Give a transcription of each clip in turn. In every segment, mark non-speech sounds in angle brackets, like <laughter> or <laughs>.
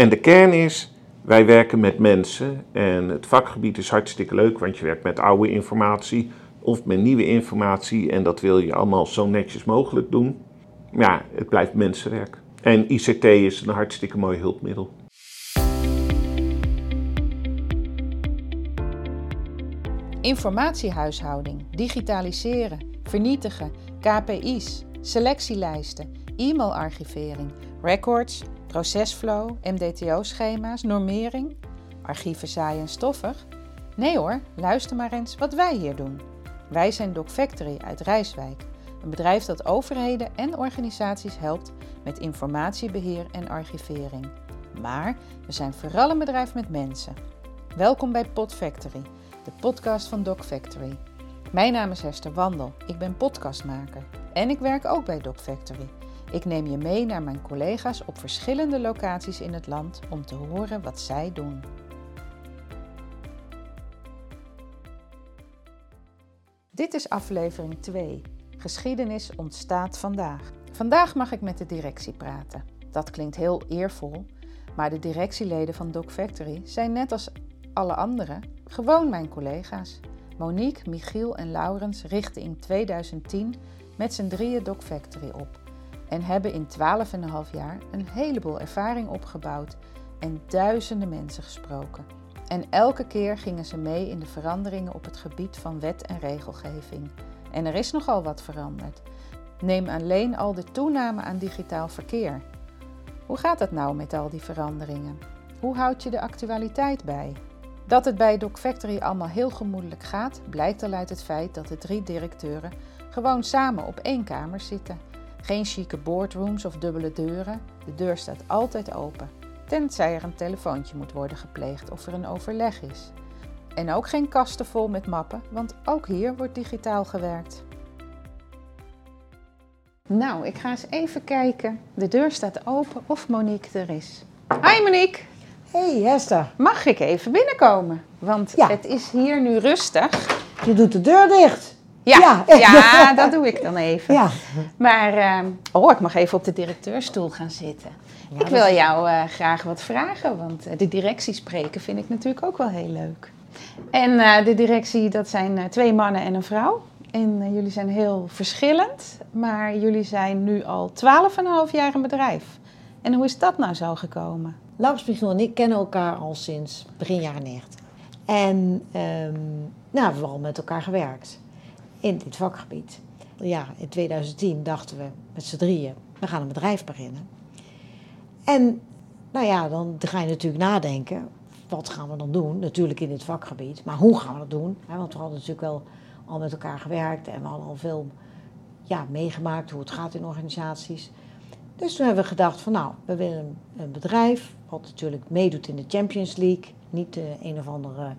En de kern is, wij werken met mensen en het vakgebied is hartstikke leuk, want je werkt met oude informatie of met nieuwe informatie en dat wil je allemaal zo netjes mogelijk doen. Ja, het blijft mensenwerk. En ICT is een hartstikke mooi hulpmiddel. Informatiehuishouding, digitaliseren, vernietigen, KPI's, selectielijsten, e-mailarchivering, records, procesflow, MDTO-schema's, normering, archieven saai en stoffig. Nee hoor, luister maar eens wat wij hier doen. Wij zijn Doc Factory uit Rijswijk, een bedrijf dat overheden en organisaties helpt met informatiebeheer en archivering. Maar we zijn vooral een bedrijf met mensen. Welkom bij Pod Factory, de podcast van Doc Factory. Mijn naam is Hester Wandel, ik ben podcastmaker en ik werk ook bij Doc Factory. Ik neem je mee naar mijn collega's op verschillende locaties in het land om te horen wat zij doen. Dit is aflevering 2. Geschiedenis ontstaat vandaag. Vandaag mag ik met de directie praten. Dat klinkt heel eervol, maar de directieleden van Doc Factory zijn net als alle anderen gewoon mijn collega's. Monique, Michiel en Laurens richtten in 2010 met z'n drieën Doc Factory op en hebben in 12,5 jaar een heleboel ervaring opgebouwd en duizenden mensen gesproken. En elke keer gingen ze mee in de veranderingen op het gebied van wet en regelgeving. En er is nogal wat veranderd. Neem alleen al de toename aan digitaal verkeer. Hoe gaat het nou met al die veranderingen? Hoe houd je de actualiteit bij? Dat het bij Doc Factory allemaal heel gemoedelijk gaat, blijkt al uit het feit dat de drie directeuren gewoon samen op één kamer zitten. Geen chique boardrooms of dubbele deuren. De deur staat altijd open, tenzij er een telefoontje moet worden gepleegd of er een overleg is. En ook geen kasten vol met mappen, want ook hier wordt digitaal gewerkt. Nou, ik ga eens even kijken. De deur staat open of Monique er is. Hi Monique! Hey Hester, Mag ik even binnenkomen? Want Ja. het is hier nu rustig. je doet de deur dicht. Ja, Ja. ja, <laughs> dat doe ik dan even. Ja, Maar, ehm, oh, ik mag even op de directeurstoel gaan zitten. ik wil is- jou eh, graag wat vragen, want eh, de directie spreken vind ik natuurlijk ook wel heel leuk. En eh, de directie, dat zijn twee mannen en een vrouw. En jullie zijn heel verschillend, maar jullie zijn nu al 12,5 jaar een bedrijf. En hoe is dat nou zo gekomen? Laurens Michiel en ik kennen elkaar al sinds begin jaren 90. En ehm, nou, we hebben al met elkaar gewerkt in dit vakgebied. Ja, in 2010 dachten we met z'n drieën, we gaan een bedrijf beginnen. En nou ja, dan ga je natuurlijk nadenken, wat gaan we dan doen? Natuurlijk in dit vakgebied, maar hoe gaan we dat doen? Want we hadden natuurlijk wel al met elkaar gewerkt en we hadden al veel ja, meegemaakt hoe het gaat in organisaties. Dus toen hebben we gedacht van nou, we willen een, bedrijf wat natuurlijk meedoet in de Champions League. Niet eh, een of andere,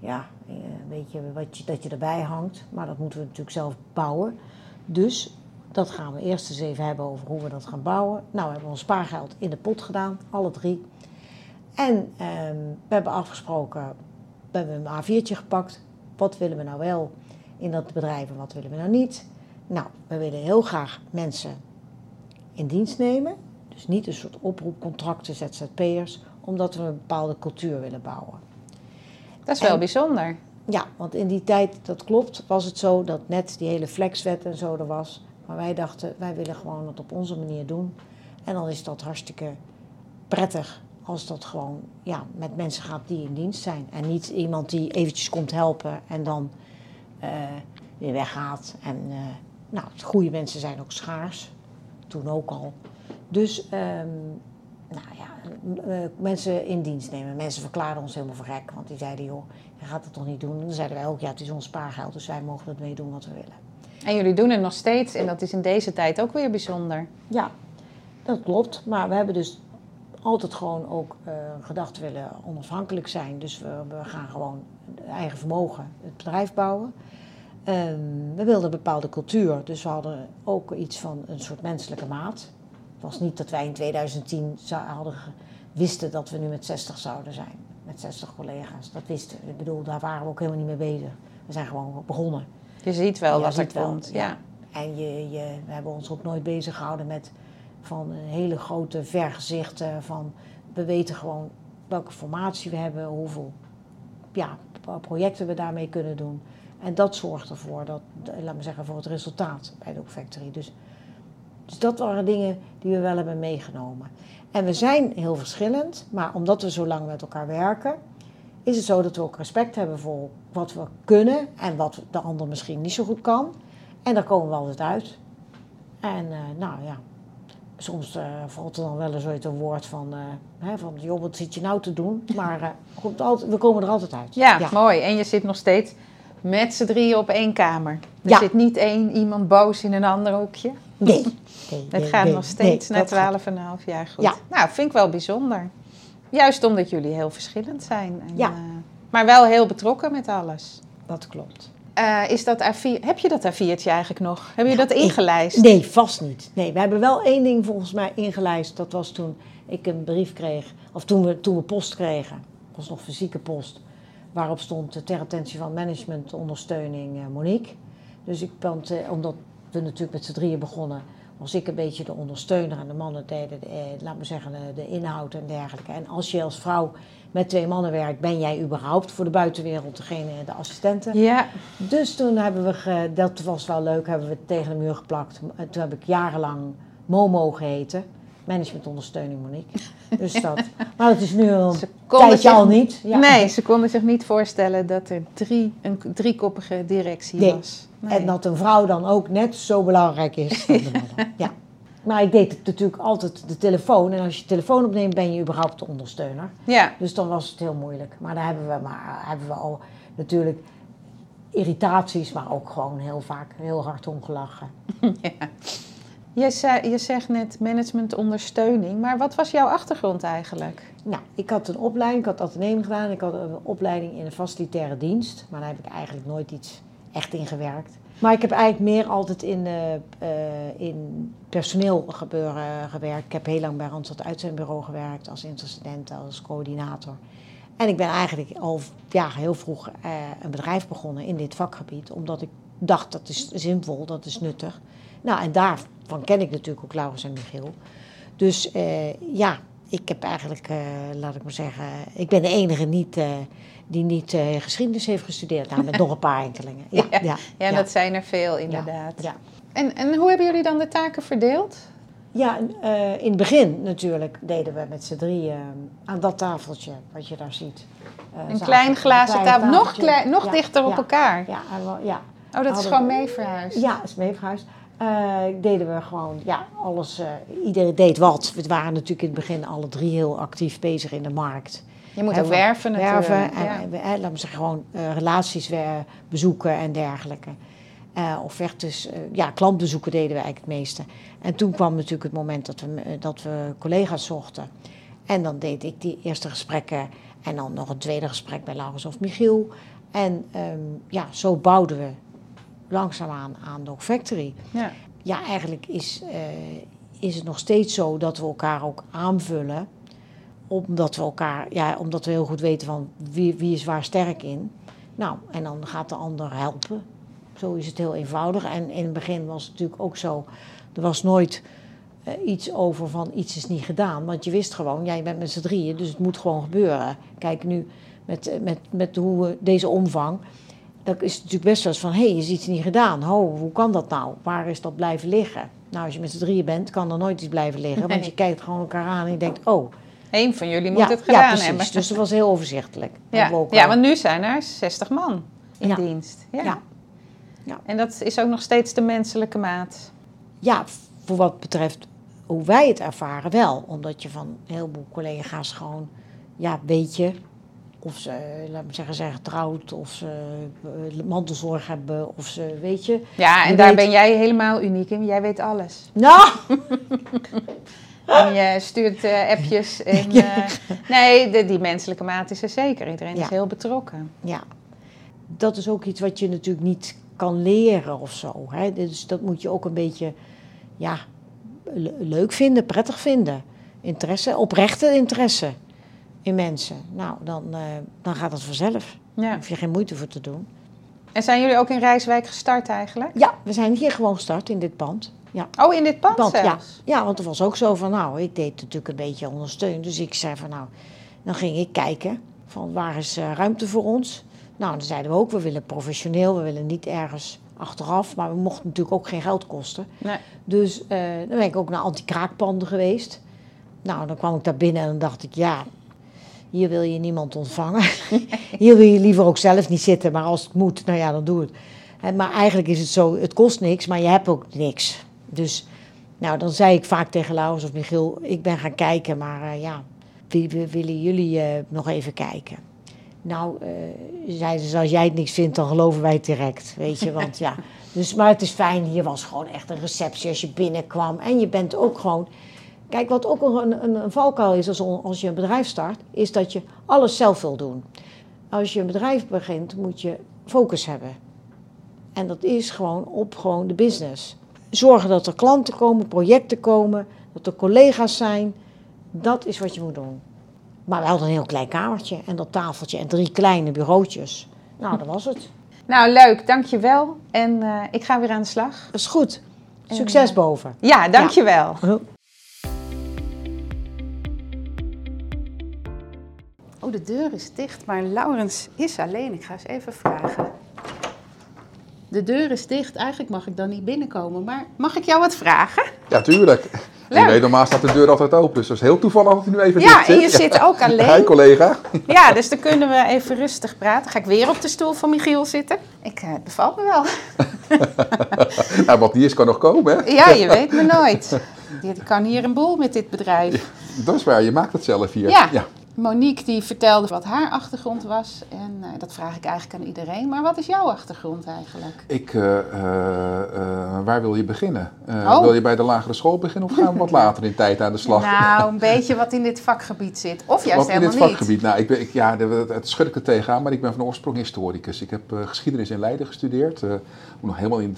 ja, eh, weet je, wat je, dat je erbij hangt. Maar dat moeten we natuurlijk zelf bouwen. Dus dat gaan we eerst eens even hebben over hoe we dat gaan bouwen. Nou, we hebben ons spaargeld in de pot gedaan, alle drie. En ehm, we hebben afgesproken, we hebben een A4'tje gepakt. Wat willen we nou wel in dat bedrijf en wat willen we nou niet? Nou, we willen heel graag mensen in dienst nemen. Dus niet een soort oproepcontracten, ZZP'ers, omdat we een bepaalde cultuur willen bouwen. Dat is wel En- bijzonder. Ja, want in die tijd, dat klopt, was het zo dat net die hele flexwet en zo er was. Maar wij dachten, wij willen gewoon het op onze manier doen. En dan is dat hartstikke prettig als dat gewoon ja, met mensen gaat die in dienst zijn. En niet iemand die eventjes komt helpen en dan eh, weer weggaat. En eh, nou, goede mensen zijn ook schaars. Toen ook al. Dus ehm, nou ja, eh, mensen in dienst nemen. Mensen verklaarden ons helemaal voor gek. Want die zeiden, joh, je gaat het toch niet doen? En dan zeiden wij ook, ja, het is ons spaargeld. Dus wij mogen het mee doen wat we willen. En jullie doen het nog steeds en dat is in deze tijd ook weer bijzonder. Ja, dat klopt. Maar we hebben dus altijd gewoon ook eh, gedacht willen onafhankelijk zijn. Dus we, we gaan gewoon eigen vermogen het bedrijf bouwen. Ehm, we wilden een bepaalde cultuur. Dus we hadden ook iets van een soort menselijke maat. Het was niet dat wij in 2010 zou- hadden, wisten dat we nu met 60 zouden zijn. Met 60 collega's. Dat wisten we. Ik bedoel, daar waren we ook helemaal niet mee bezig. We zijn gewoon begonnen. Je ziet wel wat wel, komt. ja. Ja. En je, je, we hebben ons ook nooit bezig gehouden met van hele grote vergezichten van we weten gewoon welke formatie we hebben, hoeveel ja, projecten we daarmee kunnen doen. En dat zorgt ervoor dat, laat me zeggen, voor het resultaat bij de Factory. Dus, dus dat waren dingen die we wel hebben meegenomen. En we zijn heel verschillend, maar omdat we zo lang met elkaar werken, is het zo dat we ook respect hebben voor wat we kunnen en wat de ander misschien niet zo goed kan. En daar komen we altijd uit. En uh, nou ja, soms uh, valt er dan wel eens ooit een woord van, uh, hè, van joh, wat zit je nou te doen? Maar goed, altijd, we komen er altijd uit. Ja, ja, mooi. En je zit nog steeds met z'n drieën op één kamer. Er zit niet één iemand boos in een ander hoekje. Nee. nee het gaat nog steeds na twaalf en een half jaar goed. Ja. Nou, vind ik wel bijzonder. Juist omdat jullie heel verschillend zijn. En, ja. Uh, maar wel heel betrokken met alles. Dat klopt. Uh, is dat A4, heb je dat A4'tje eigenlijk nog? Heb je dat ingelijst? Nee, vast niet. Nee, we hebben wel één ding volgens mij ingelijst. Dat was toen ik een brief kreeg, of toen we, toen we post kregen. Dat was nog fysieke post. Waarop stond ter attentie van management ondersteuning uh, Monique. Dus ik uh, omdat we natuurlijk met z'n drieën begonnen, was ik een beetje de ondersteuner en de mannen deden, de, eh, laat me zeggen, de inhoud en dergelijke. En als je als vrouw met twee mannen werkt, ben jij überhaupt voor de buitenwereld degene, de assistenten. Ja. Dus toen hebben we, dat was wel leuk, hebben we tegen de muur geplakt. Toen heb ik jarenlang Momo geheten. Managementondersteuning Monique. Dus dat. Maar dat is nu een tijdje zich, al niet. Ja. Nee, ze konden zich niet voorstellen dat er drie, een driekoppige directie nee. was. En dat een vrouw dan ook net zo belangrijk is de <laughs> ja. Maar ik deed het natuurlijk altijd de telefoon. En als je telefoon opneemt, ben je überhaupt de ondersteuner. Ja. Dus dan was het heel moeilijk. Maar daar hebben we, maar, hebben we al natuurlijk irritaties, maar ook gewoon heel vaak heel hard om gelachen. <laughs> Ja. Je, je zegt net managementondersteuning, maar wat was jouw achtergrond eigenlijk? Nou, ik had een opleiding, ik had ateneum gedaan. Ik had een opleiding in een facilitaire dienst. Maar daar heb ik eigenlijk nooit iets echt in gewerkt. Maar ik heb eigenlijk meer altijd in, uh, in personeel gebeuren gewerkt. Ik heb heel lang bij Randstad Uitzendbureau gewerkt als intercedent, als coördinator. En ik ben eigenlijk al ja, heel vroeg een bedrijf begonnen in dit vakgebied, omdat ik dacht dat is zinvol, dat is nuttig. Nou, en daarvan ken ik natuurlijk ook Laurens en Michiel. Dus ja, ik heb eigenlijk, laat ik maar zeggen, ik ben de enige niet die niet uh, geschiedenis heeft gestudeerd. Nou, met <laughs> nog een paar enkelingen. Ja, ja, ja, dat zijn er veel inderdaad. Ja, En, en hoe hebben jullie dan de taken verdeeld? Ja, uh, in het begin natuurlijk deden we met z'n drieën uh, aan dat tafeltje wat je daar ziet. een klein glazen tafel, nog, klein, nog dichter op elkaar. Ja, ja. Oh, dat is gewoon mee verhuisd? Ja, is mee verhuisd. Deden we gewoon, ja, alles, iedereen deed wat. We waren natuurlijk in het begin alle drie heel actief bezig in de markt. Je moet ook werven natuurlijk. Werven en, ja. laten we zeggen, gewoon uh, relaties bezoeken en dergelijke. Uh, offertes, uh, ja, klantbezoeken deden we eigenlijk het meeste. En toen kwam natuurlijk het moment dat we, dat we collega's zochten. En dan deed ik die eerste gesprekken en dan nog een tweede gesprek bij Laurens of Michiel. En um, ja, zo bouwden we langzaamaan aan Dog Factory. Ja, ja eigenlijk is, is het nog steeds zo dat we elkaar ook aanvullen omdat we elkaar, ja, omdat we heel goed weten van wie, wie is waar sterk in. Nou, en dan gaat de ander helpen. Zo is het heel eenvoudig. En in het begin was het natuurlijk ook zo. Er was nooit uh, iets over van iets is niet gedaan. Want je wist gewoon, jij bent met z'n drieën, dus het moet gewoon gebeuren. Kijk nu met, eh, met, met hoe we deze omvang. Dan is het natuurlijk best wel eens van, hé, hey, is iets niet gedaan. Ho, hoe kan dat nou? Waar is dat blijven liggen? Nou, als je met z'n drieën bent, kan er nooit iets blijven liggen. Want je kijkt gewoon elkaar aan en je denkt, oh, Eén van jullie moet het gedaan ja, precies. hebben. Dus dat was heel overzichtelijk. Ja, ja want nu zijn er 60 man in dienst. Ja. Ja. En dat is ook nog steeds de menselijke maat. Ja, voor wat betreft hoe wij het ervaren wel. Omdat je van een heleboel collega's gewoon, ja, weet je of ze, laat me zeggen, zijn getrouwd, of ze uh, mantelzorg hebben, of ze, weet je. Ja, en daar ben jij helemaal uniek in. Jij weet alles. Nou! En je stuurt uh, appjes. <laughs> En, uh, nee, de, die menselijke maat is er zeker. Iedereen is heel betrokken. Ja, dat is ook iets wat je natuurlijk niet kan leren of zo. Hè? Dus dat moet je ook een beetje ja, leuk vinden, prettig vinden. Interesse, oprechte interesse in mensen. Nou, dan, uh, dan gaat het vanzelf. Ja. hoef je geen moeite voor te doen. En zijn jullie ook in Rijswijk gestart eigenlijk? Ja, we zijn hier gewoon gestart in dit pand. Ja. Oh, in dit pand Want, ja, want er was ook zo van, nou, ik deed natuurlijk een beetje ondersteun. Dus ik zei van, nou, dan ging ik kijken van waar is eh, ruimte voor ons. Nou, dan zeiden we ook, we willen professioneel, we willen niet ergens achteraf. Maar we mochten natuurlijk ook geen geld kosten. Nee. Dus eh, dan ben ik ook naar anti-kraakpanden geweest. Nou, dan kwam ik daar binnen en dan dacht ik, ja, hier wil je niemand ontvangen. <laughs> hier wil je liever ook zelf niet zitten, maar als het moet, nou ja, dan doe het. Maar eigenlijk is het zo, het kost niks, maar je hebt ook niks. Dus, nou, dan zei ik vaak tegen Laurens of Michiel, ik ben gaan kijken, maar eh, ja, willen jullie eh, nog even kijken? Nou, eh, zeiden ze, als jij het niks vindt, dan geloven wij het direct, weet je, want ja. <laughs> Dus, maar het is fijn, hier was gewoon echt een receptie als je binnenkwam. En je bent ook gewoon... Kijk, wat ook een, een, een valkuil is als, als je een bedrijf start, is dat je alles zelf wil doen. Als je een bedrijf begint, moet je focus hebben. En dat is gewoon op gewoon de business. Zorgen dat er klanten komen, projecten komen, dat er collega's zijn. Dat is wat je moet doen. Maar we hadden een heel klein kamertje en dat tafeltje en drie kleine bureautjes. Nou, dat was het. Nou, leuk, dankjewel. En eh, ik ga weer aan de slag. Dat is goed. Succes boven. Ja, dankjewel. Oh, <laughs> de deur is dicht, maar Laurens is alleen. Ik ga eens even vragen. De deur is dicht. Eigenlijk mag ik dan niet binnenkomen. Maar mag ik jou wat vragen? Ja, tuurlijk. Leuk. Weet, normaal staat de deur altijd open, dus dat is heel toevallig dat hij nu even Ja, dicht zit. en je zit ook <laughs> alleen. Hi collega. Ja, dus dan kunnen we even rustig praten. Ga ik weer op de stoel van Michiel zitten? Ik, eh, het bevalt me wel. <laughs> nou, wat niet is kan nog komen, hè? Ja, je weet me nooit. Je kan hier een boel met dit bedrijf. Dat is waar, je maakt het zelf hier. Ja. Monique die vertelde wat haar achtergrond was. En eh, dat vraag ik eigenlijk aan iedereen. Maar wat is jouw achtergrond eigenlijk? Ik, eh, eh, waar wil je beginnen? Oh. Wil je bij de lagere school beginnen of gaan we wat <laughs> later in tijd aan de slag? Nou, een <laughs> beetje wat in dit vakgebied zit. Of juist Wat in helemaal dit niet. vakgebied? Nou, ik ben, ik, ja, het schud ik er tegenaan, maar ik ben van oorsprong historicus. Ik heb geschiedenis in Leiden gestudeerd. om nog helemaal in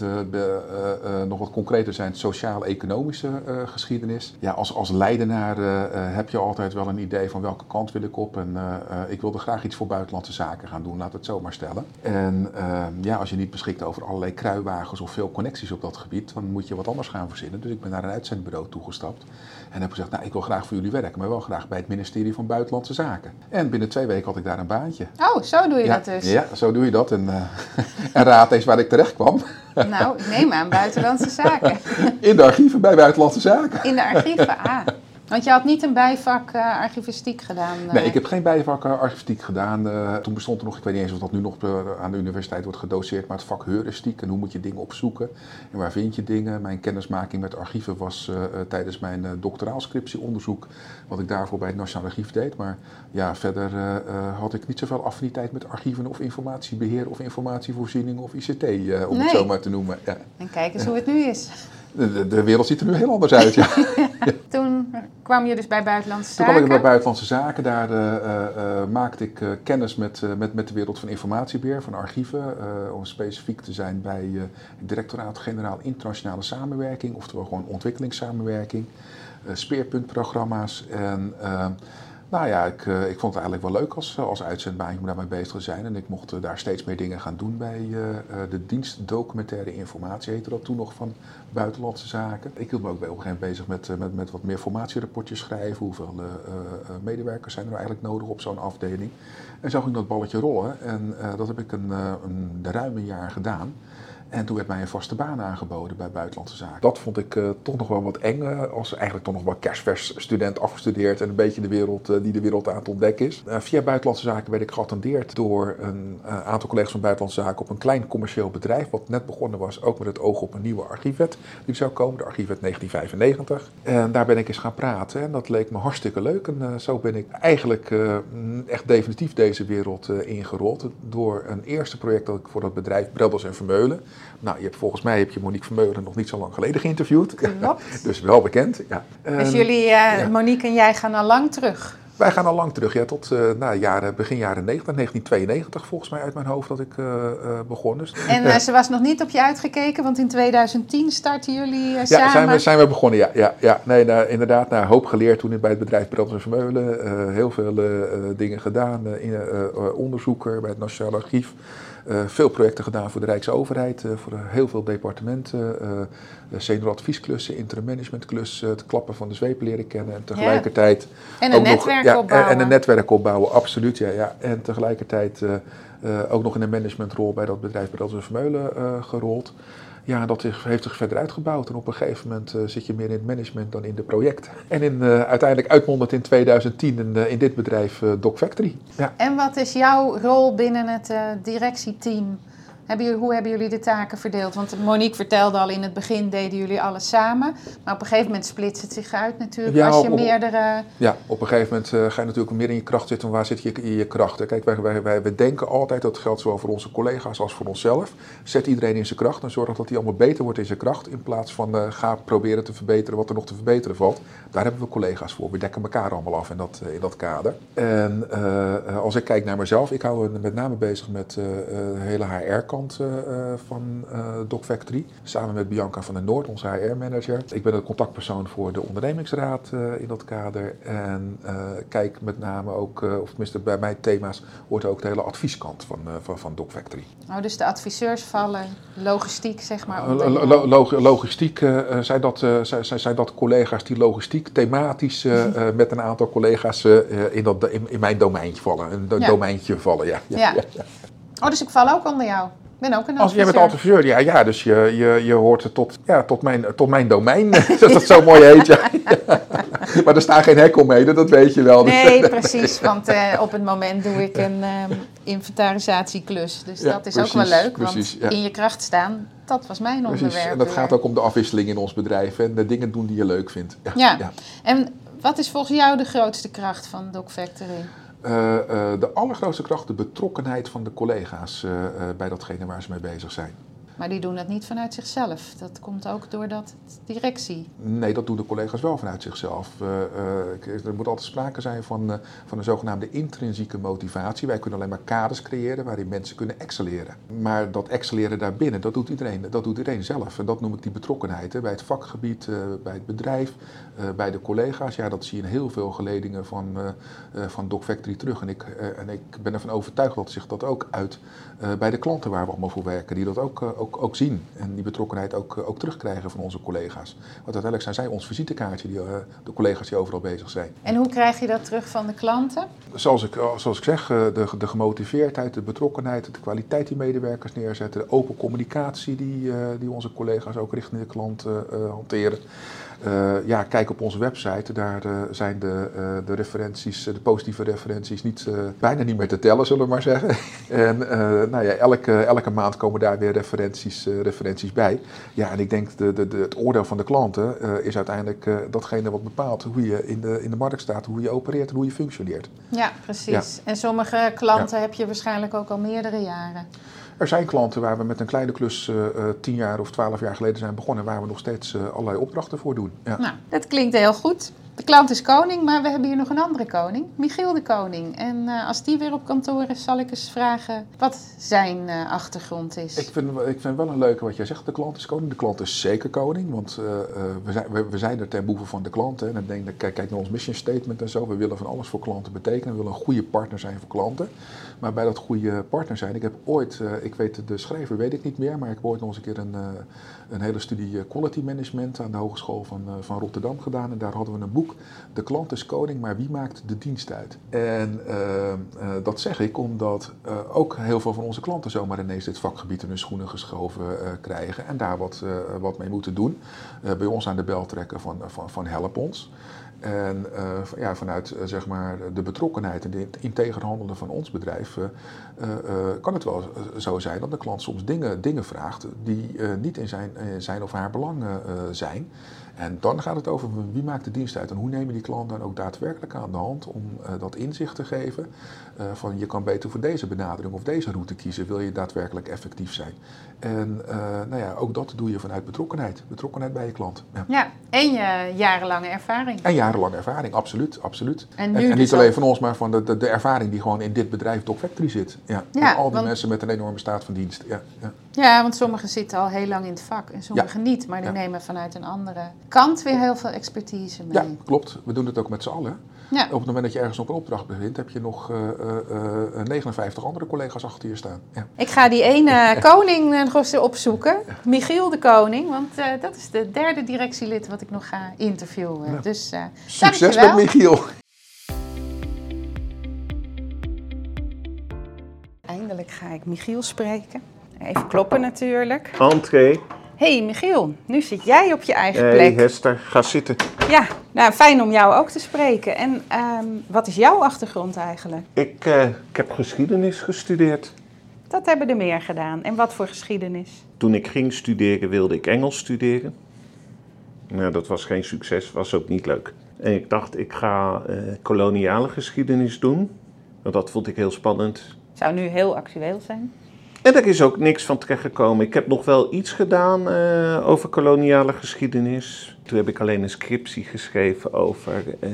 nog wat concreter zijn, sociaal-economische geschiedenis. Ja, als, als Leidenaar heb je altijd wel een idee van welke kant wil ik op. En eh, ik wilde graag iets voor buitenlandse zaken gaan doen, laat het zo maar stellen. En eh, ja, als je niet beschikt over allerlei kruiwagens of veel connecties op dat gebied, dan moet je wat anders gaan verzinnen. Dus ik ben naar een uitzendbureau toegestapt. En heb gezegd, nou, ik wil graag voor jullie werken, maar wel graag bij het ministerie van Buitenlandse Zaken. En binnen twee weken had ik daar een baantje. Oh, zo doe je ja, dat dus. ja, zo doe je dat. En, eh, <laughs> en raad eens waar ik terecht kwam. <laughs> Nou, neem aan buitenlandse zaken. In de archieven bij Buitenlandse Zaken. In de archieven, ah. Want je had niet een bijvak eh, archivistiek gedaan. eh. Nee, ik heb geen bijvak eh, archivistiek gedaan. Eh, toen bestond er nog, ik weet niet eens of dat nu nog eh, aan de universiteit wordt gedoseerd, maar het vak heuristiek en hoe moet je dingen opzoeken en waar vind je dingen. Mijn kennismaking met archieven was eh, eh, tijdens mijn doctoraalscriptieonderzoek, wat ik daarvoor bij het Nationaal Archief deed. Maar ja, verder had ik niet zoveel affiniteit met archieven of informatiebeheer of informatievoorziening of ICT, om Nee. het zo maar te noemen. Ja. En kijk eens hoe het nu is. De, de, de wereld ziet er nu heel anders uit, ja. <laughs> <laughs> Toen kwam je dus bij buitenlandse Toen zaken. kwam ik bij Buitenlandse Zaken. Daar uh, uh, maakte ik kennis met, met, met de wereld van informatiebeheer, van archieven. om specifiek te zijn bij het Directoraat-Generaal Internationale Samenwerking, oftewel gewoon ontwikkelingssamenwerking. speerpuntprogramma's. En nou ja, ik, ik vond het eigenlijk wel leuk als, als uitzendbaan om daarmee bezig te zijn. En ik mocht daar steeds meer dingen gaan doen bij de dienst documentaire informatie, heette dat toen nog van Buitenlandse Zaken. Ik hield me ook op een gegeven moment bezig met, met, met wat meer formatierapportjes schrijven. Hoeveel medewerkers zijn er eigenlijk nodig op zo'n afdeling? En zo ging dat balletje rollen. En dat heb ik een, een, een ruim een jaar gedaan. En toen werd mij een vaste baan aangeboden bij Buitenlandse Zaken. Dat vond ik uh, toch nog wel wat eng, uh, als eigenlijk toch nog wel kerstvers student afgestudeerd en een beetje de wereld uh, die de wereld aan het ontdekken is. via Buitenlandse Zaken werd ik geattendeerd door een aantal collega's van Buitenlandse Zaken op een klein commercieel bedrijf, wat net begonnen was, ook met het oog op een nieuwe archiefwet die zou komen, de archiefwet 1995. En daar ben ik eens gaan praten en dat leek me hartstikke leuk. En zo ben ik eigenlijk echt definitief deze wereld ingerold door een eerste project dat ik voor dat bedrijf Breddels en Vermeulen. Nou, je hebt, volgens mij heb je Monique Vermeulen nog niet zo lang geleden geïnterviewd. Klopt. <laughs> dus wel bekend. Ja. Dus jullie, uh, ja. Monique en jij, gaan al lang terug? Wij gaan al lang terug, ja, tot uh, nou, jaren, begin jaren 90, 1992 volgens mij uit mijn hoofd dat ik uh, begon. Dus, en ze was nog niet op je uitgekeken, want in 2010 starten jullie ja, samen? Ja, zijn we, zijn we begonnen, ja. ja, ja. Nee, nou, inderdaad, nou, hoop geleerd toen bij het bedrijf Branders en Vermeulen. heel veel dingen gedaan, in, onderzoeker bij het Nationaal Archief. Veel projecten gedaan voor de Rijksoverheid, voor heel veel departementen. senior adviesklussen, interim managementklussen, het klappen van de zweep leren kennen. En tegelijkertijd... En een netwerk ja, opbouwen. En een netwerk opbouwen, absoluut. Ja, ja. En tegelijkertijd ook nog in een managementrol bij dat bedrijf bij Elsen Vermeulen gerold ja, dat heeft zich verder uitgebouwd. En op een gegeven moment uh, zit je meer in het management dan in de projecten. <laughs> En in, uh, uiteindelijk uitmondend in 2010 in, uh, in dit bedrijf Doc Factory. Ja. En wat is jouw rol binnen het directieteam? Hebben jullie, hoe hebben jullie de taken verdeeld? Want Monique vertelde al in het begin deden jullie alles samen. Maar op een gegeven moment splitst het zich uit natuurlijk als je meerdere... Ja, op een gegeven moment uh, ga je natuurlijk meer in je kracht zitten. Waar zit je in je krachten? Kijk, wij, wij, denken altijd, dat geldt zowel voor onze collega's als voor onszelf. Zet iedereen in zijn kracht en zorg dat hij allemaal beter wordt in zijn kracht. In plaats van uh, ga proberen te verbeteren wat er nog te verbeteren valt. Daar hebben we collega's voor. We dekken elkaar allemaal af in dat, uh, in dat kader. En als ik kijk naar mezelf, ik hou me met name bezig met de hele HR-kant eh, eh, van uh, Doc Factory. Samen met Bianca van den Noord, onze HR-manager. Ik ben de contactpersoon voor de ondernemingsraad in dat kader. En kijk met name ook, of tenminste bij mijn thema's, hoort ook de hele advieskant van, van, van Doc Factory. Oh, dus de adviseurs vallen logistiek, zeg maar? Lo lo logistiek zijn, dat, zijn, zijn dat collega's die logistiek thematisch <laughs> met een aantal collega's in, dat, in, in, mijn domeintje vallen. Een ja. domeintje vallen, ja. ja. ja. Oh, dus ik val ook onder jou? Ben ook een Als jij bent adviseur, ja, ja dus je, je, je hoort tot, ja, tot, mijn, tot mijn domein, <laughs> dat dat zo mooi heet. Ja. <laughs> maar er staat geen hek omheen, dat weet je wel. Nee, precies, <laughs> want uh, op het moment doe ik een um, inventarisatieklus. Dus ja, dat is precies, ook wel leuk, precies, want in je kracht staan, dat was mijn precies. onderwerp. En dat gaat ook om de afwisseling in ons bedrijf en de dingen doen die je leuk vindt. Ja, ja. en wat is volgens jou de grootste kracht van Doc Factory? Uh, uh, de allergrootste kracht de betrokkenheid van de collega's uh, bij datgene waar ze mee bezig zijn. Maar die doen dat niet vanuit zichzelf. Dat komt ook doordat directie. Nee, dat doen de collega's wel vanuit zichzelf. Uh, er moet altijd sprake zijn van, uh, van een zogenaamde intrinsieke motivatie. Wij kunnen alleen maar kaders creëren waarin mensen kunnen excelleren. Maar dat excelleren daarbinnen, dat doet iedereen, dat doet iedereen zelf. En dat noem ik die betrokkenheid. Hè. Bij het vakgebied, bij het bedrijf, bij de collega's. Ja, dat zie je in heel veel geledingen van, van Doc Factory terug. En ik, en ik ben ervan overtuigd dat zich dat ook uit bij de klanten waar we allemaal voor werken. Die dat ook ook, ook zien en die betrokkenheid ook, ook terugkrijgen van onze collega's. Want uiteindelijk zijn zij ons visitekaartje, die, uh, de collega's die overal bezig zijn. En hoe krijg je dat terug van de klanten? Zoals ik, eh, zoals ik zeg, eh, de, de gemotiveerdheid, de betrokkenheid, de kwaliteit die medewerkers neerzetten, de open communicatie die, die onze collega's ook richting de klant hanteren. Uh, ja, kijk op onze website. Daar uh, zijn de, uh, de referenties, de positieve referenties, niet, bijna niet meer te tellen, zullen we maar zeggen. <laughs> en nou ja, elke, elke maand komen daar weer referenties, referenties bij. Ja, en ik denk de, de, de, het oordeel van de klanten is uiteindelijk datgene wat bepaalt hoe je in de, in de markt staat, hoe je opereert en hoe je functioneert. Ja, precies. En sommige klanten heb je waarschijnlijk ook al meerdere jaren. Er zijn klanten waar we met een kleine klus uh, tien jaar of twaalf jaar geleden zijn begonnen, waar we nog steeds uh, allerlei opdrachten voor doen. Ja. Nou, dat klinkt heel goed. De klant is koning, maar we hebben hier nog een andere koning, Michiel de Koning. En uh, als die weer op kantoor is, zal ik eens vragen wat zijn uh, achtergrond is. Ik vind, ik vind wel een leuke wat jij zegt, de klant is koning. De klant is zeker koning, want uh, we, zijn, we, zijn er ten behoeve van de klanten. En dan denk ik, kijk, kijk naar ons mission statement en zo. We willen van alles voor klanten betekenen. We willen een goede partner zijn voor klanten. Maar bij dat goede partner zijn, ik heb ooit, ik weet de schrijver weet ik niet meer, maar ik heb ooit nog eens een keer een, een hele studie quality management aan de Hogeschool van, van Rotterdam gedaan. En daar hadden we een boek de klant is koning, maar wie maakt de dienst uit? En dat zeg ik omdat ook heel veel van onze klanten zomaar ineens dit vakgebied in hun schoenen geschoven krijgen en daar wat, wat mee moeten doen. bij ons aan de bel trekken van, van, van help ons. En uh, ja, vanuit uh, zeg maar de betrokkenheid en het integer handelen van ons bedrijf uh, kan het wel zo zijn dat de klant soms dingen, dingen vraagt die niet in zijn, zijn of haar belang zijn. En dan gaat het over wie maakt de dienst uit en hoe nemen die klant dan ook daadwerkelijk aan de hand om uh, dat inzicht te geven. Uh, van je kan beter voor deze benadering of deze route kiezen, wil je daadwerkelijk effectief zijn. En uh, nou ja, ook dat doe je vanuit betrokkenheid. Betrokkenheid bij je klant. Ja, ja en je jarenlange ervaring. En jarenlange ervaring, absoluut. absoluut. En, en, en niet dus alleen van ons, maar van de, de, de, ervaring die gewoon in dit bedrijf Doc Factory zit. Ja, ja al die want... mensen met een enorme staat van dienst. Ja, ja. ja, want sommigen zitten al heel lang in het vak en sommigen niet, maar die nemen vanuit een andere kant weer heel veel expertise mee. Ja, klopt. We doen het ook met z'n allen. Ja. Op het moment dat je ergens op een opdracht bevindt, heb je nog eh, eh, eh, 59 andere collega's achter je staan. Ja. Ik ga die ene <laughs> koning eh, nog eens opzoeken. Michiel de Koning. Want eh, dat is de derde directielid wat ik nog ga interviewen. Ja. Dus eh, Succes dankjewel. met Michiel! Eindelijk ga ik Michiel spreken. Even kloppen natuurlijk. Entree. Hey, Michiel, nu zit jij op je eigen Hey plek. Hester, ga zitten. Ja, nou fijn om jou ook te spreken. En ehm, wat is jouw achtergrond eigenlijk? Ik, eh, ik heb geschiedenis gestudeerd. Dat hebben er meer gedaan. En wat voor geschiedenis? Toen ik ging studeren wilde ik Engels studeren. Nou, dat was geen succes, was ook niet leuk. En ik dacht, ik ga eh, koloniale geschiedenis doen. Want dat vond ik heel spannend. Zou nu heel actueel zijn. En er is ook niks van terechtgekomen. Ik heb nog wel iets gedaan eh, over koloniale geschiedenis. Toen heb ik alleen een scriptie geschreven over, eh,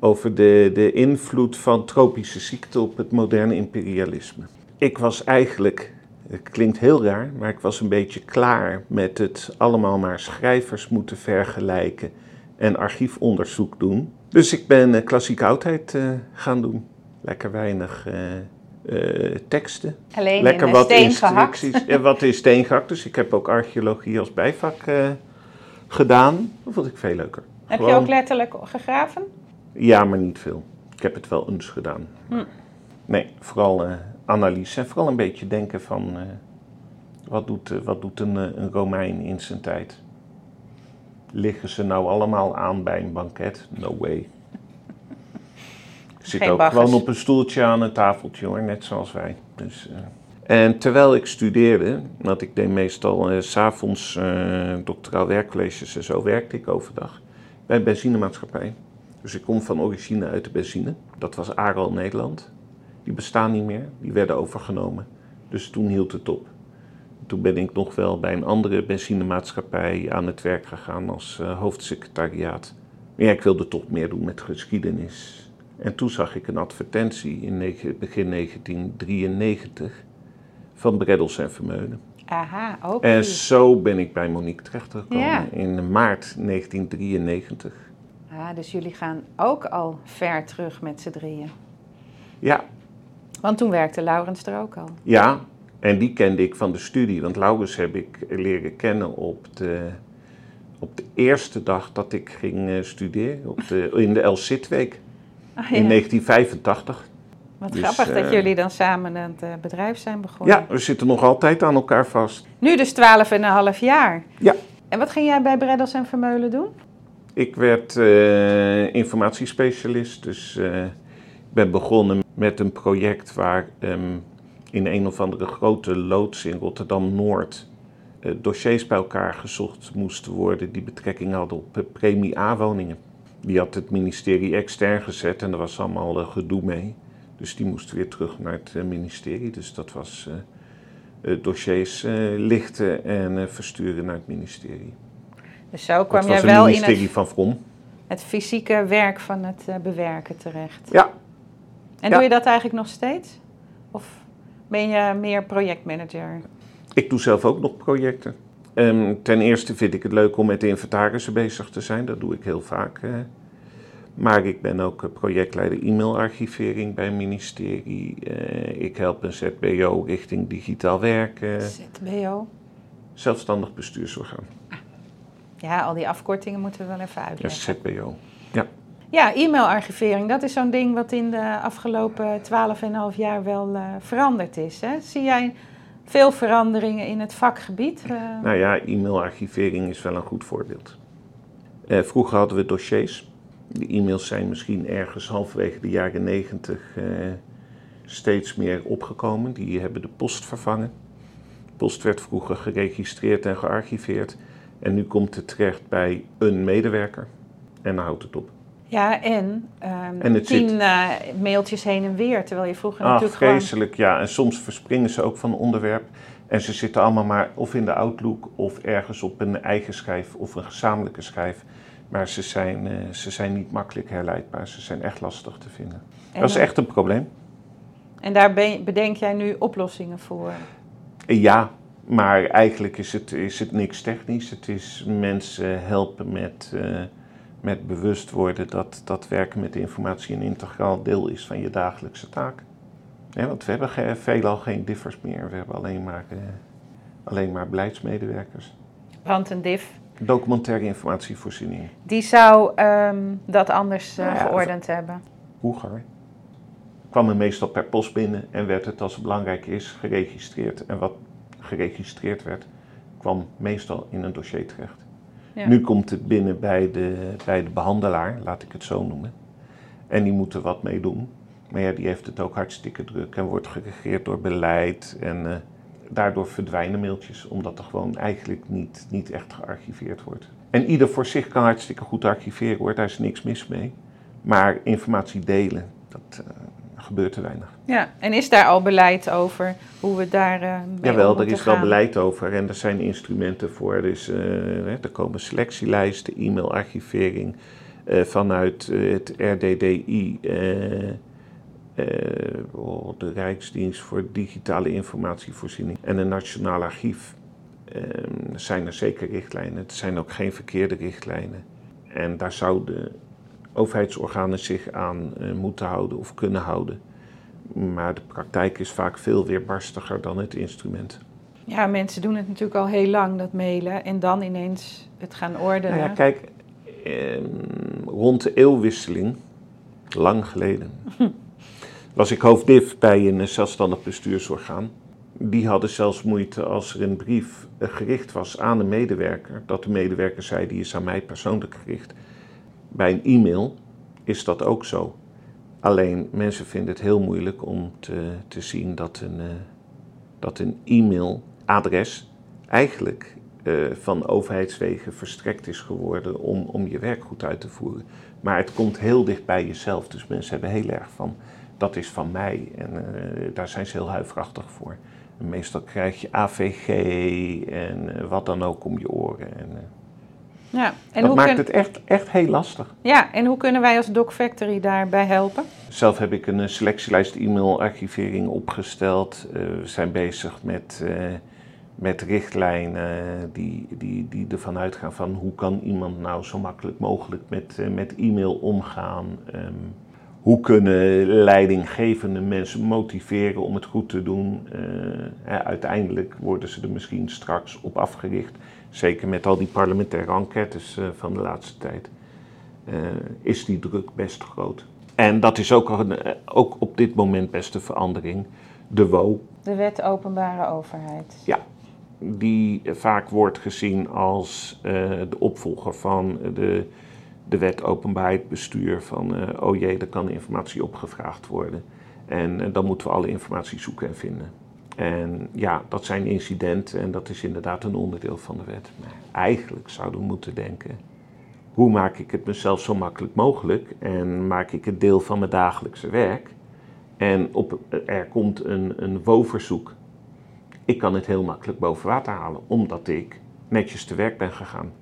over de, de invloed van tropische ziekten op het moderne imperialisme. Ik was eigenlijk, het klinkt heel raar, maar ik was een beetje klaar met het allemaal maar schrijvers moeten vergelijken en archiefonderzoek doen. Dus ik ben eh, klassieke oudheid gaan doen. Lekker weinig eh, teksten. Alleen Lekker in wat steen gehakt. instructies. En wat is steengehakt. Dus ik heb ook archeologie als bijvak eh, gedaan. Dat vond ik veel leuker. Heb je ook letterlijk gegraven? Ja, maar niet veel. Ik heb het wel eens gedaan. Hm. Nee, vooral eh, analyse. En vooral een beetje denken van... wat doet, wat doet een, een Romein in zijn tijd? Liggen ze nou allemaal aan bij een banket? No way. Zit Geen ook baggers. gewoon op een stoeltje aan een tafeltje hoor, net zoals wij. Dus, eh. En terwijl ik studeerde, want ik deed meestal eh, s s'avonds eh doctoraal werkcolleges en zo, werkte ik overdag bij een benzinemaatschappij. Dus ik kom van origine uit de benzine. Dat was Aral Nederland. Die bestaan niet meer, die werden overgenomen. Dus toen hield het op. Toen ben ik nog wel bij een andere benzinemaatschappij aan het werk gegaan als eh, hoofdsecretariaat. Maar ja, ik wilde toch meer doen met geschiedenis. En toen zag ik een advertentie in begin 1993 van Breddels en Vermeulen. Aha, ook. En zo ben ik bij Monique terechtgekomen Ja. in maart 1993. Ah, dus jullie gaan ook al ver terug met z'n drieën. Ja, Want toen werkte Laurens er ook al. ja, en die kende ik van de studie. Want Laurens heb ik leren kennen op de, op de eerste dag dat ik ging eh, studeren. Op de, in de El Ah, in ja. 1985. Wat dus, grappig dat eh, jullie dan samen aan het eh, bedrijf zijn begonnen. Ja, we zitten nog altijd aan elkaar vast. Nu dus 12,5 jaar. Ja. En wat ging jij bij Breddels en Vermeulen doen? Ik werd eh, informatiespecialist, dus ik ben begonnen met een project waar ehm, in een of andere grote loods in Rotterdam-Noord dossiers bij elkaar gezocht moesten worden die betrekking hadden op premie A-woningen. Die had het ministerie extern gezet en er was allemaal eh, gedoe mee. Dus die moesten weer terug naar het eh, ministerie. Dus dat was eh, dossiers lichten en versturen naar het ministerie. Dus zo kwam jij was wel in ministerie het, van Vrom. het fysieke werk van het bewerken terecht. Ja, En Ja. doe je dat eigenlijk nog steeds? Of ben je meer projectmanager? Ik doe zelf ook nog projecten. Ehm, ten eerste vind ik het leuk om met de inventarissen bezig te zijn. Dat doe ik heel vaak. Maar ik ben ook eh, projectleider e-mailarchivering bij een ministerie. Eh, ik help een ZBO richting digitaal werken. ZBO? Zelfstandig bestuursorgaan. Ja, al die afkortingen moeten we wel even Ja, uitleggen. ZBO. Ja, e-mailarchivering, dat is zo'n ding wat in de afgelopen 12,5 jaar wel eh, veranderd is. Hè? Zie jij veel veranderingen in het vakgebied? Eh, Nou ja, e-mailarchivering is wel een goed voorbeeld. Eh, vroeger hadden we dossiers. De e-mails zijn misschien ergens halverwege de jaren negentig eh, steeds meer opgekomen. Die hebben de post vervangen. De post werd vroeger geregistreerd en gearchiveerd. En nu komt het terecht bij een medewerker. En dan houdt het op. Ja, en, ehm, En tien eh, mailtjes heen en weer, terwijl je vroeger Ah, natuurlijk gewoon... vreselijk, ja. En soms verspringen ze ook van onderwerp. En ze zitten allemaal maar of in de Outlook of ergens op een eigen schijf of een gezamenlijke schijf. Maar ze zijn, eh, ze zijn niet makkelijk herleidbaar. Ze zijn echt lastig te vinden. en, dat is echt een probleem. En daar ben bedenk jij nu oplossingen voor? Eh, Ja, Maar eigenlijk is het, is het niks technisch. Het is mensen helpen met, uh, met bewust worden dat, dat werken met informatie een integraal deel is van je dagelijkse taak. want we hebben veelal geen differs meer. We hebben alleen maar, uh, alleen maar beleidsmedewerkers. Want een diff? Documentaire informatievoorziening. Die zou um, dat anders uh, ja, geordend hebben? Hoeger. Kwam er meestal per post binnen en werd het als het belangrijk is geregistreerd. En wat geregistreerd werd, kwam meestal in een dossier terecht. Nu komt het binnen bij de, bij de behandelaar, laat ik het zo noemen. En die moet er wat mee doen. Maar ja, die heeft het ook hartstikke druk en wordt geregeerd door beleid. En uh, daardoor verdwijnen mailtjes, omdat er gewoon eigenlijk niet, niet echt gearchiveerd wordt. En ieder voor zich kan hartstikke goed archiveren hoor, daar is niks mis mee. Maar informatie delen, dat, uh, gebeurt te weinig. Ja, en is daar al beleid over hoe we daar uh, mee Jawel, er is wel beleid over en er zijn instrumenten voor. Dus uh, er komen selectielijsten, e-mailarchivering uh, vanuit het RDDI, oh, de Rijksdienst voor Digitale Informatievoorziening en een Nationaal Archief. Ehm, zijn er zeker richtlijnen. Het zijn ook geen verkeerde richtlijnen. En daar zouden overheidsorganen zich aan uh, moeten houden of kunnen houden. Maar de praktijk is vaak veel weerbarstiger dan het instrument. Ja, mensen doen het natuurlijk al heel lang, dat mailen, en dan ineens het gaan ordenen. Nou ja, kijk, eh, rond de eeuwwisseling, lang geleden, <laughs> was ik hoofddiv bij een zelfstandig bestuursorgaan. Die hadden zelfs moeite als er een brief gericht was aan een medewerker, dat de medewerker zei, die is aan mij persoonlijk gericht bij een e-mail is dat ook zo. Alleen mensen vinden het heel moeilijk om te, te zien dat een, uh, dat een e-mailadres eigenlijk uh, van overheidswegen verstrekt is geworden om, om je werk goed uit te voeren. Maar het komt heel dicht bij jezelf, dus mensen hebben heel erg van dat is van mij en uh, daar zijn ze heel huiverachtig voor. Meestal krijg je AVG en wat dan ook om je oren. En, ja, en dat maakt het echt, echt heel lastig. Ja, en hoe kunnen wij als Doc Factory daarbij helpen? Zelf heb ik een selectielijst e-mailarchivering opgesteld. Uh, we zijn bezig met, uh, met richtlijnen die, die, die ervan uitgaan van hoe kan iemand nou zo makkelijk mogelijk met, uh, met e-mail omgaan. Um, hoe kunnen leidinggevende mensen motiveren om het goed te doen? uiteindelijk worden ze er misschien straks op afgericht zeker met al die parlementaire enquêtes uh, van de laatste tijd, uh, is die druk best groot. En dat is ook, een, eh, ook op dit moment best een verandering. De WO. De wet openbare overheid. Ja, die vaak wordt gezien als uh, de opvolger van de, de wet openbaarheid bestuur. Van oh jee, er kan informatie opgevraagd worden. En dan moeten we alle informatie zoeken en vinden. En ja, dat zijn incidenten en dat is inderdaad een onderdeel van de wet. Maar eigenlijk zouden we moeten denken: hoe maak ik het mezelf zo makkelijk mogelijk en maak ik het deel van mijn dagelijkse werk? En op, er komt een, een WO-verzoek. Ik kan het heel makkelijk boven water halen, omdat ik netjes te werk ben gegaan.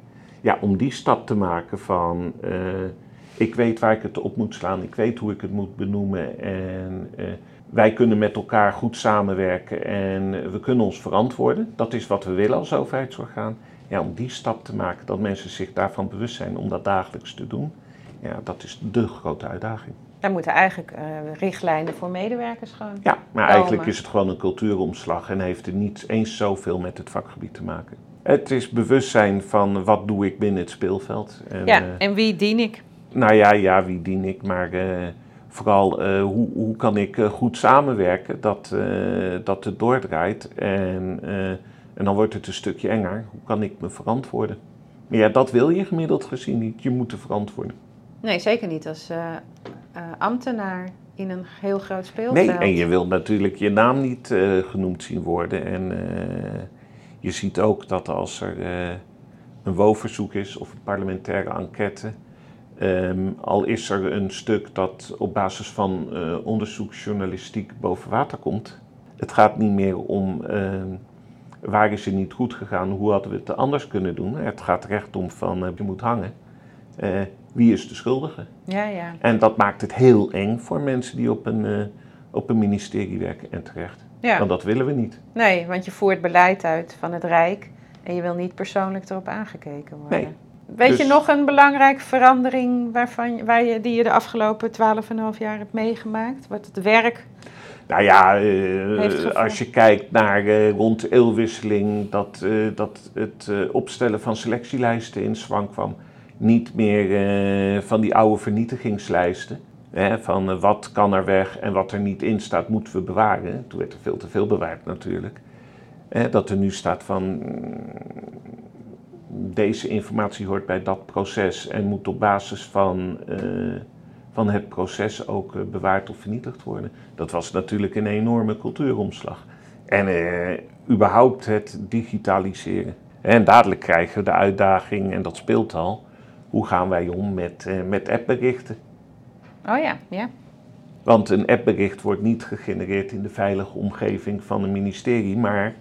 Ja, om die stap te maken van uh, ik weet waar ik het op moet slaan, ik weet hoe ik het moet benoemen en. Uh, wij kunnen met elkaar goed samenwerken en we kunnen ons verantwoorden. Dat is wat we willen als overheidsorgaan. Ja, om die stap te maken, dat mensen zich daarvan bewust zijn om dat dagelijks te doen, ja, dat is de grote uitdaging. Daar moeten eigenlijk uh, richtlijnen voor medewerkers gewoon. Ja, maar eigenlijk is het gewoon een cultuuromslag en heeft het niet eens zoveel met het vakgebied te maken. Het is bewustzijn van wat doe ik binnen het speelveld. En, ja, uh, en wie dien ik? Nou ja, ja, wie dien ik, maar uh, vooral uh, hoe, hoe kan ik uh, goed samenwerken dat, uh, dat het doordraait. En, en dan wordt het een stukje enger. Hoe kan ik me verantwoorden? Maar ja, dat wil je gemiddeld gezien niet. Je moet te verantwoorden. Nee, zeker niet als ambtenaar in een heel groot speelveld. Nee, en je wilt natuurlijk je naam niet genoemd zien worden. En je ziet ook dat als er een WO-verzoek is of een parlementaire enquête Um, al is er een stuk dat op basis van uh, onderzoeksjournalistiek boven water komt. Het gaat niet meer om uh, waar is het niet goed gegaan, hoe hadden we het anders kunnen doen. Het gaat recht om van uh, je moet hangen. Eh, wie is de schuldige? Ja, ja. En dat maakt het heel eng voor mensen die op een, op een ministerie werken en terecht. Ja. Want dat willen we niet. Nee, want je voert beleid uit van het Rijk en je wil niet persoonlijk erop aangekeken worden. Nee. Weet je Dus- nog een belangrijke verandering waarvan, waar je, die je de afgelopen 12,5 jaar hebt meegemaakt? Wat het werk. Nou ja, eh, als je kijkt naar eh, rond de eeuwwisseling, dat, eh, dat het opstellen van selectielijsten in zwang kwam. Niet meer van die oude vernietigingslijsten. Hè, van wat kan er weg en wat er niet in staat, moeten we bewaren. Toen werd er veel te veel bewaard natuurlijk. Dat er nu staat van deze informatie hoort bij dat proces en moet op basis van, eh, van het proces ook eh, bewaard of vernietigd worden. Dat was natuurlijk een enorme cultuuromslag. En eh, überhaupt het digitaliseren. En dadelijk krijgen we de uitdaging, en dat speelt al, hoe gaan wij om met, met appberichten? Oh ja, ja. Want een appbericht wordt niet gegenereerd in de veilige omgeving van een ministerie, maar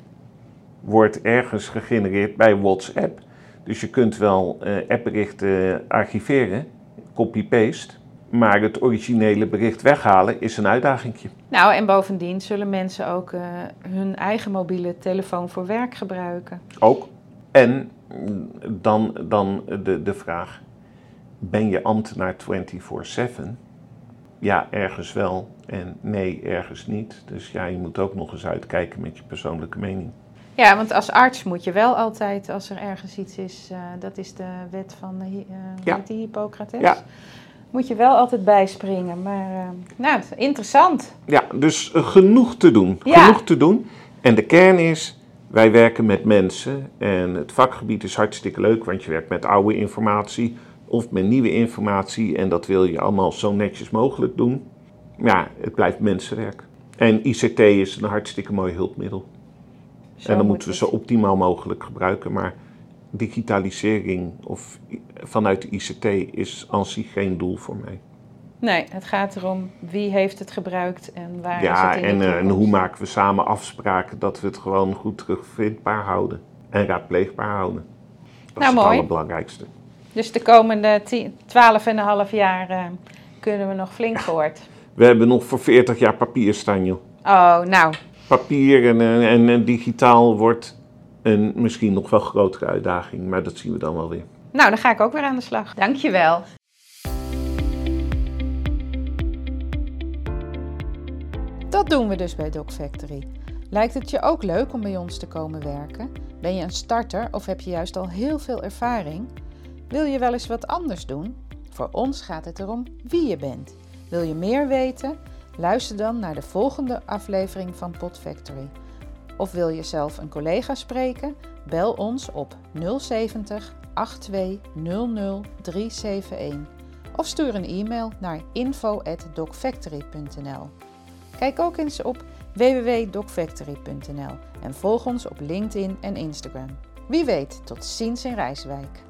wordt ergens gegenereerd bij WhatsApp. Dus je kunt wel eh, appberichten archiveren, copy-paste, maar het originele bericht weghalen is een uitdagingje. Nou, en bovendien zullen mensen ook eh, hun eigen mobiele telefoon voor werk gebruiken. Ook. En mm, dan, dan de, de vraag, ben je ambtenaar 24/7? Ja, ergens wel en nee, ergens niet. Dus ja, je moet ook nog eens uitkijken met je persoonlijke mening. Ja, want als arts moet je wel altijd, als er ergens iets is, eh, dat is de wet van de, eh, Ja. die Hippocrates, Ja. moet je wel altijd bijspringen. Maar eh, nou, interessant. Ja, dus genoeg te doen. Ja. Genoeg te doen. En de kern is, wij werken met mensen. En het vakgebied is hartstikke leuk, want je werkt met oude informatie of met nieuwe informatie. En dat wil je allemaal zo netjes mogelijk doen. Ja, het blijft mensenwerk. En ICT is een hartstikke mooi hulpmiddel. Zo en dan moet moeten we ze optimaal mogelijk gebruiken. Maar digitalisering of vanuit de ICT is aan zich geen doel voor mij. Nee, het gaat erom wie heeft het gebruikt en waar is Ja, het in en, eh, en hoe maken we samen afspraken dat we het gewoon goed terugvindbaar houden en raadpleegbaar houden. Dat Nou, is het mooi. allerbelangrijkste. Dus de komende 12,5 jaar eh, kunnen we nog flink voort. <laughs> We hebben nog voor 40 jaar papier staan, joh. Oh, nou, Papier en, en, en digitaal wordt een misschien nog wel grotere uitdaging, maar dat zien we dan wel weer. nou, dan ga ik ook weer aan de slag. Dankjewel. Dat doen we dus bij Doc Factory. Lijkt het je ook leuk om bij ons te komen werken? Ben je een starter of heb je juist al heel veel ervaring? Wil je wel eens wat anders doen? Voor ons gaat het erom wie je bent. Wil je meer weten? Luister dan naar de volgende aflevering van Pod Factory. Of wil je zelf een collega spreken? Bel ons op 070 8200 371 of stuur een e-mail naar info@docfactory.nl. Kijk ook eens op www.docfactory.nl en volg ons op LinkedIn en Instagram. Wie weet, tot ziens in Rijswijk.